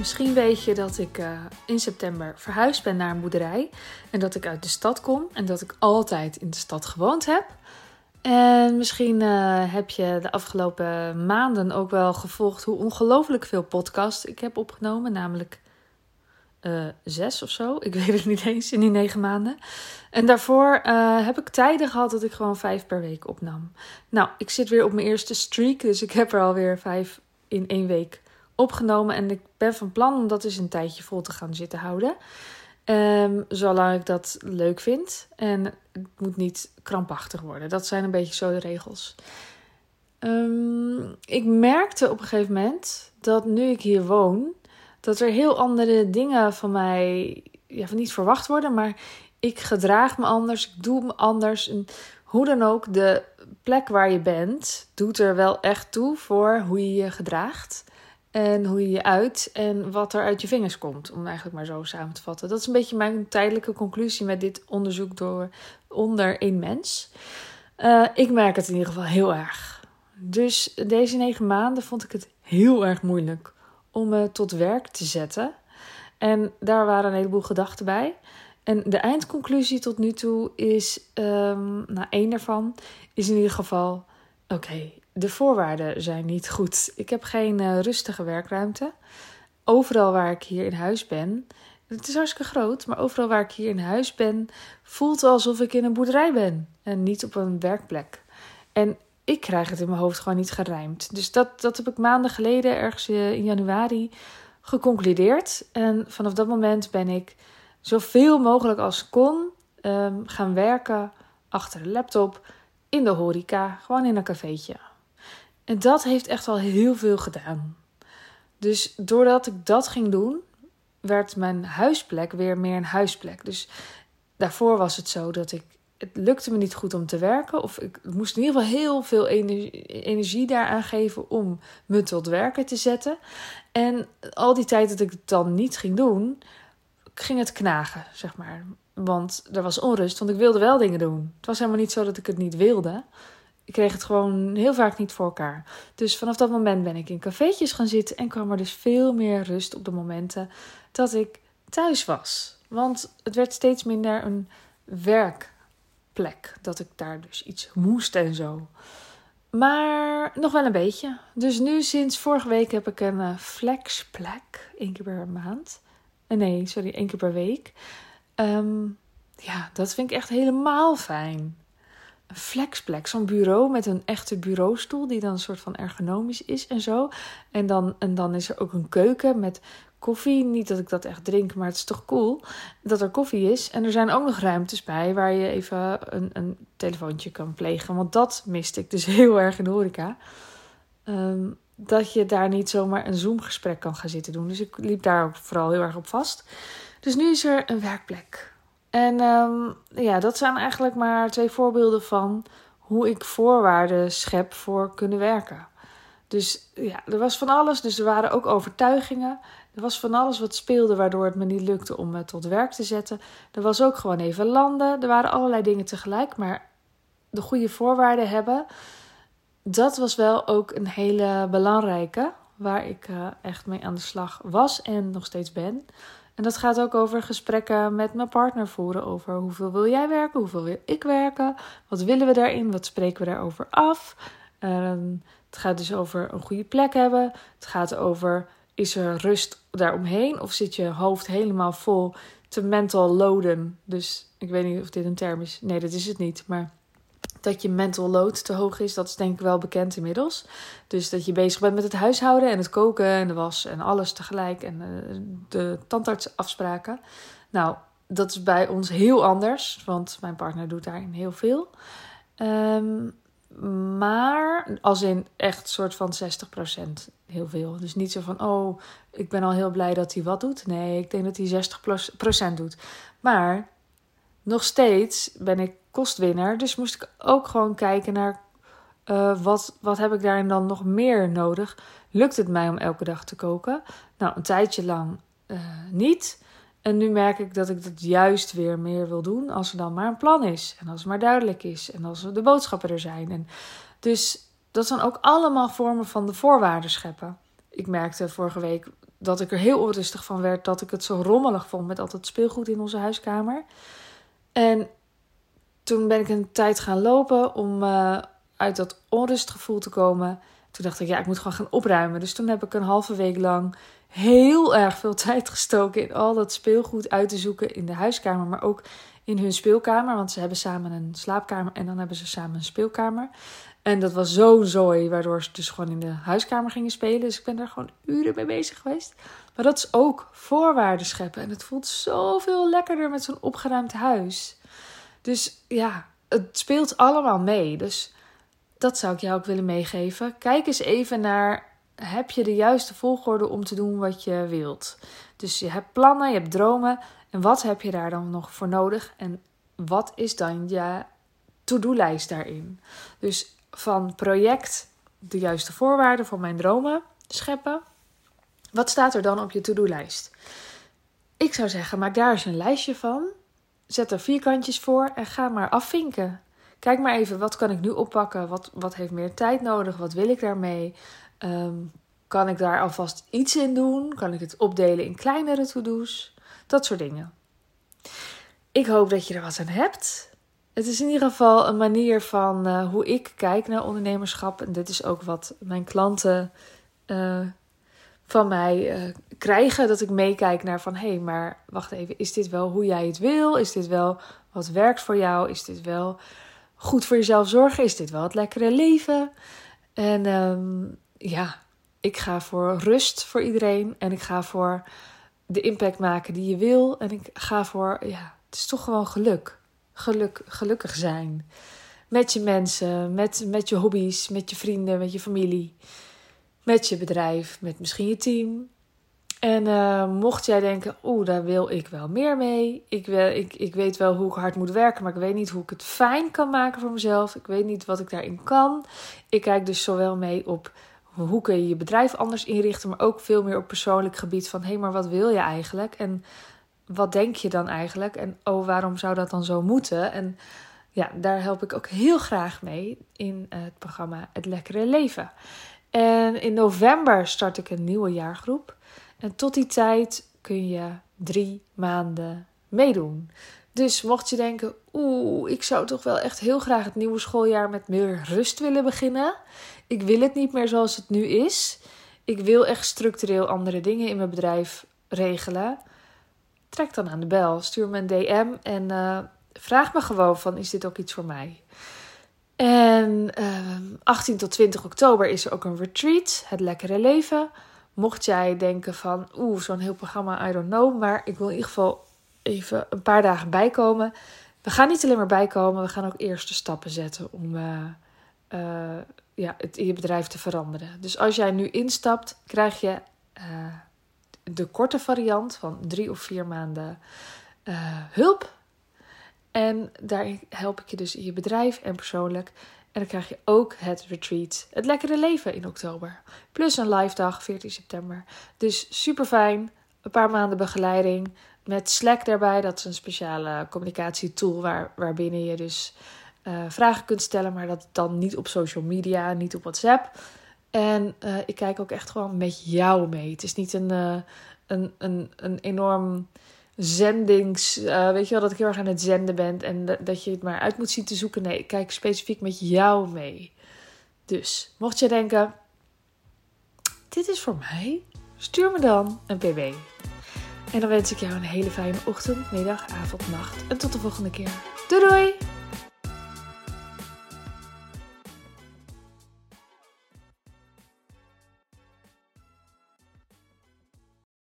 Misschien weet je dat ik uh, in september verhuisd ben naar een boerderij. En dat ik uit de stad kom en dat ik altijd in de stad gewoond heb. En misschien uh, heb je de afgelopen maanden ook wel gevolgd hoe ongelooflijk veel podcasts ik heb opgenomen. Namelijk uh, zes of zo. Ik weet het niet eens in die negen maanden. En daarvoor heb ik tijden gehad dat ik gewoon vijf per week opnam. Nou, ik zit weer op mijn eerste streak. Dus ik heb er alweer vijf in één week opgenomen. En ik ben van plan om dat eens een tijdje vol te gaan zitten houden. Um, zolang ik dat leuk vind. En het moet niet krampachtig worden. Dat zijn een beetje zo de regels. Um, ik merkte op een gegeven moment dat nu ik hier woon, dat er heel andere dingen van mij ja, van niet verwacht worden. Maar ik gedraag me anders, ik doe me anders. Hoe dan ook, de plek waar je bent doet er wel echt toe voor hoe je je gedraagt. En hoe je je uit en wat er uit je vingers komt. Om eigenlijk maar zo samen te vatten. Dat is een beetje mijn tijdelijke conclusie met dit onderzoek door onder één mens. Uh, ik merk het in ieder geval heel erg. Dus deze negen maanden vond ik het heel erg moeilijk om me tot werk te zetten. En daar waren een heleboel gedachten bij. En de eindconclusie tot nu toe is, um, nou één daarvan, is in ieder geval: oké, de voorwaarden zijn niet goed. Ik heb geen uh, rustige werkruimte. Overal waar ik hier in huis ben, het is hartstikke groot, maar overal waar ik hier in huis ben, voelt alsof ik in een boerderij ben en niet op een werkplek. En ik krijg het in mijn hoofd gewoon niet gerijmd. Dus dat, dat heb ik maanden geleden, ergens eh, in januari, geconcludeerd. En vanaf dat moment ben ik zoveel mogelijk als kon um, gaan werken achter de laptop in de horeca, gewoon in een cafeetje. En dat heeft echt al heel veel gedaan. Dus doordat ik dat ging doen, werd mijn huisplek weer meer een huisplek. Dus daarvoor was het zo dat ik. Het lukte me niet goed om te werken. Of ik moest in ieder geval heel veel energie, energie daaraan geven om me tot werken te zetten. En al die tijd dat ik het dan niet ging doen, ging het knagen, zeg maar. Want er was onrust, want ik wilde wel dingen doen. Het was helemaal niet zo dat ik het niet wilde ik kreeg het gewoon heel vaak niet voor elkaar. Dus vanaf dat moment ben ik in cafeetjes gaan zitten en kwam er dus veel meer rust op de momenten dat ik thuis was. Want het werd steeds minder een werkplek. Dat ik daar dus iets moest en zo. Maar nog wel een beetje. Dus nu sinds vorige week heb ik een eh, flexplek. één keer per maand. Eh, nee, sorry, één keer per week. Um, ja, dat vind ik echt helemaal fijn een flexplek, zo'n bureau met een echte bureaustoel die dan een soort van ergonomisch is en zo. En dan, en dan is er ook een keuken met koffie. Niet dat ik dat echt drink, maar het is toch cool dat er koffie is. En er zijn ook nog ruimtes bij waar je even een, een telefoontje kan plegen. Want dat miste ik dus heel erg in de horeca. Um, dat je daar niet zomaar een Zoom-gesprek kan gaan zitten doen. Dus ik liep daar ook vooral heel erg op vast. Dus nu is er een werkplek. En um, ja, dat zijn eigenlijk maar twee voorbeelden van hoe ik voorwaarden schep voor kunnen werken. Dus ja, er was van alles. Dus er waren ook overtuigingen. Er was van alles wat speelde waardoor het me niet lukte om me tot werk te zetten. Er was ook gewoon even landen. Er waren allerlei dingen tegelijk. Maar de goede voorwaarden hebben, dat was wel ook een hele belangrijke. Waar ik uh, echt mee aan de slag was en nog steeds ben. En dat gaat ook over gesprekken met mijn partner voeren. Over hoeveel wil jij werken, hoeveel wil ik werken, wat willen we daarin, wat spreken we daarover af. Um, het gaat dus over een goede plek hebben. Het gaat over is er rust daaromheen of zit je hoofd helemaal vol te mental loaden. Dus ik weet niet of dit een term is. Nee, dat is het niet. Maar dat je mental load te hoog is, dat is denk ik wel bekend inmiddels. Dus dat je bezig bent met het huishouden en het koken en de was en alles tegelijk en eh, de tandartsafspraken. Nou, dat is bij ons heel anders, want mijn partner doet daarin heel veel. Um, maar als in echt soort van 60% heel veel. Dus niet zo van, oh, ik ben al heel blij dat hij wat doet. Nee, ik denk dat hij 60% doet. Maar nog steeds ben ik kostwinner. Dus moest ik ook gewoon kijken naar uh, wat, wat heb ik daarin dan nog meer nodig. Lukt het mij om elke dag te koken? Nou, een tijdje lang uh, niet. En nu merk ik dat ik dat juist weer meer wil doen als er dan maar een plan is. En als het maar duidelijk is. En als de boodschappen er zijn. En dus dat zijn ook allemaal vormen van de voorwaarden scheppen. Ik merkte vorige week dat ik er heel onrustig van werd dat ik het zo rommelig vond met al het speelgoed in onze huiskamer. En toen ben ik een tijd gaan lopen om uh, uit dat onrustgevoel te komen. Toen dacht ik, ja, ik moet gewoon gaan opruimen. Dus toen heb ik een halve week lang heel erg veel tijd gestoken in al dat speelgoed uit te zoeken in de huiskamer, maar ook in hun speelkamer. Want ze hebben samen een slaapkamer en dan hebben ze samen een speelkamer. En dat was zo'n zooi, waardoor ze dus gewoon in de huiskamer gingen spelen. Dus ik ben daar gewoon uren mee bezig geweest. Maar dat is ook voorwaarden scheppen. En het voelt zoveel lekkerder met zo'n opgeruimd huis. Dus ja, het speelt allemaal mee. Dus dat zou ik jou ook willen meegeven. Kijk eens even naar: heb je de juiste volgorde om te doen wat je wilt? Dus je hebt plannen, je hebt dromen. En wat heb je daar dan nog voor nodig? En wat is dan je to-do-lijst daarin? Dus van project de juiste voorwaarden voor mijn dromen scheppen. Wat staat er dan op je to-do-lijst? Ik zou zeggen, maak daar eens een lijstje van. Zet er vierkantjes voor en ga maar afvinken. Kijk maar even, wat kan ik nu oppakken? Wat, wat heeft meer tijd nodig? Wat wil ik daarmee? Ehm, kan ik daar alvast iets in doen? Kan ik het opdelen in kleinere to-do's? Dat soort dingen. Ik hoop dat je er wat aan hebt. Het is in ieder geval een manier van uh, hoe ik kijk naar ondernemerschap. En dit is ook wat mijn klanten uh, van mij uh, krijgen. Dat ik meekijk naar van hé, hey, maar wacht even, is dit wel hoe jij het wil? Is dit wel wat werkt voor jou? Is dit wel goed voor jezelf zorgen? Is dit wel het lekkere leven? En um, ja, ik ga voor rust voor iedereen. En ik ga voor de impact maken die je wil. En ik ga voor, ja, het is toch gewoon geluk. Geluk, gelukkig zijn. Met je mensen, met, met je hobby's, met je vrienden, met je familie. Met je bedrijf, met misschien je team. En uh, mocht jij denken, oeh, daar wil ik wel meer mee. Ik, wil, ik, ik weet wel hoe ik hard moet werken, maar ik weet niet hoe ik het fijn kan maken voor mezelf. Ik weet niet wat ik daarin kan. Ik kijk dus zowel mee op hoe kun je je bedrijf anders inrichten, maar ook veel meer op persoonlijk gebied van hé, hey, maar wat wil je eigenlijk? En wat denk je dan eigenlijk? En oh, waarom zou dat dan zo moeten? En ja, daar help ik ook heel graag mee in het programma Het Lekkere Leven. En in november start ik een nieuwe jaargroep. En tot die tijd kun je drie maanden meedoen. Dus mocht je denken, oeh, ik zou toch wel echt heel graag het nieuwe schooljaar met meer rust willen beginnen. Ik wil het niet meer zoals het nu is. Ik wil echt structureel andere dingen in mijn bedrijf regelen. Trek dan aan de bel, stuur me een DM en uh, vraag me gewoon van is dit ook iets voor mij? En uh, ehm, 18 tot 20 oktober is er ook een retreat, het lekkere leven. Mocht jij denken van oeh, zo'n heel programma, I don't know, maar ik wil in ieder geval even een paar dagen bijkomen. We gaan niet alleen maar bijkomen, we gaan ook eerste stappen zetten om uh, uh, ja, het, je bedrijf te veranderen. Dus als jij nu instapt, krijg je uh, de korte variant van drie of vier maanden hulp. En daar help ik je dus in je bedrijf en persoonlijk. En dan krijg je ook het retreat, het lekkere leven in oktober. Plus een live dag, 14 september. Dus super fijn. Een paar maanden begeleiding met Slack daarbij. Dat is een speciale communicatietool waar, waarbinnen je dus uh, vragen kunt stellen, maar dat dan niet op social media, niet op WhatsApp. En uh, ik kijk ook echt gewoon met jou mee. Het is niet een, uh, een, een, een enorm zendings. weet je wel, dat ik heel erg aan het zenden ben en dat je het maar uit moet zien te zoeken. Nee, ik kijk specifiek met jou mee. Dus mocht je denken: dit is voor mij, stuur me dan een pb. En dan wens ik jou een hele fijne ochtend, middag, avond, nacht. En tot de volgende keer. Doei doei!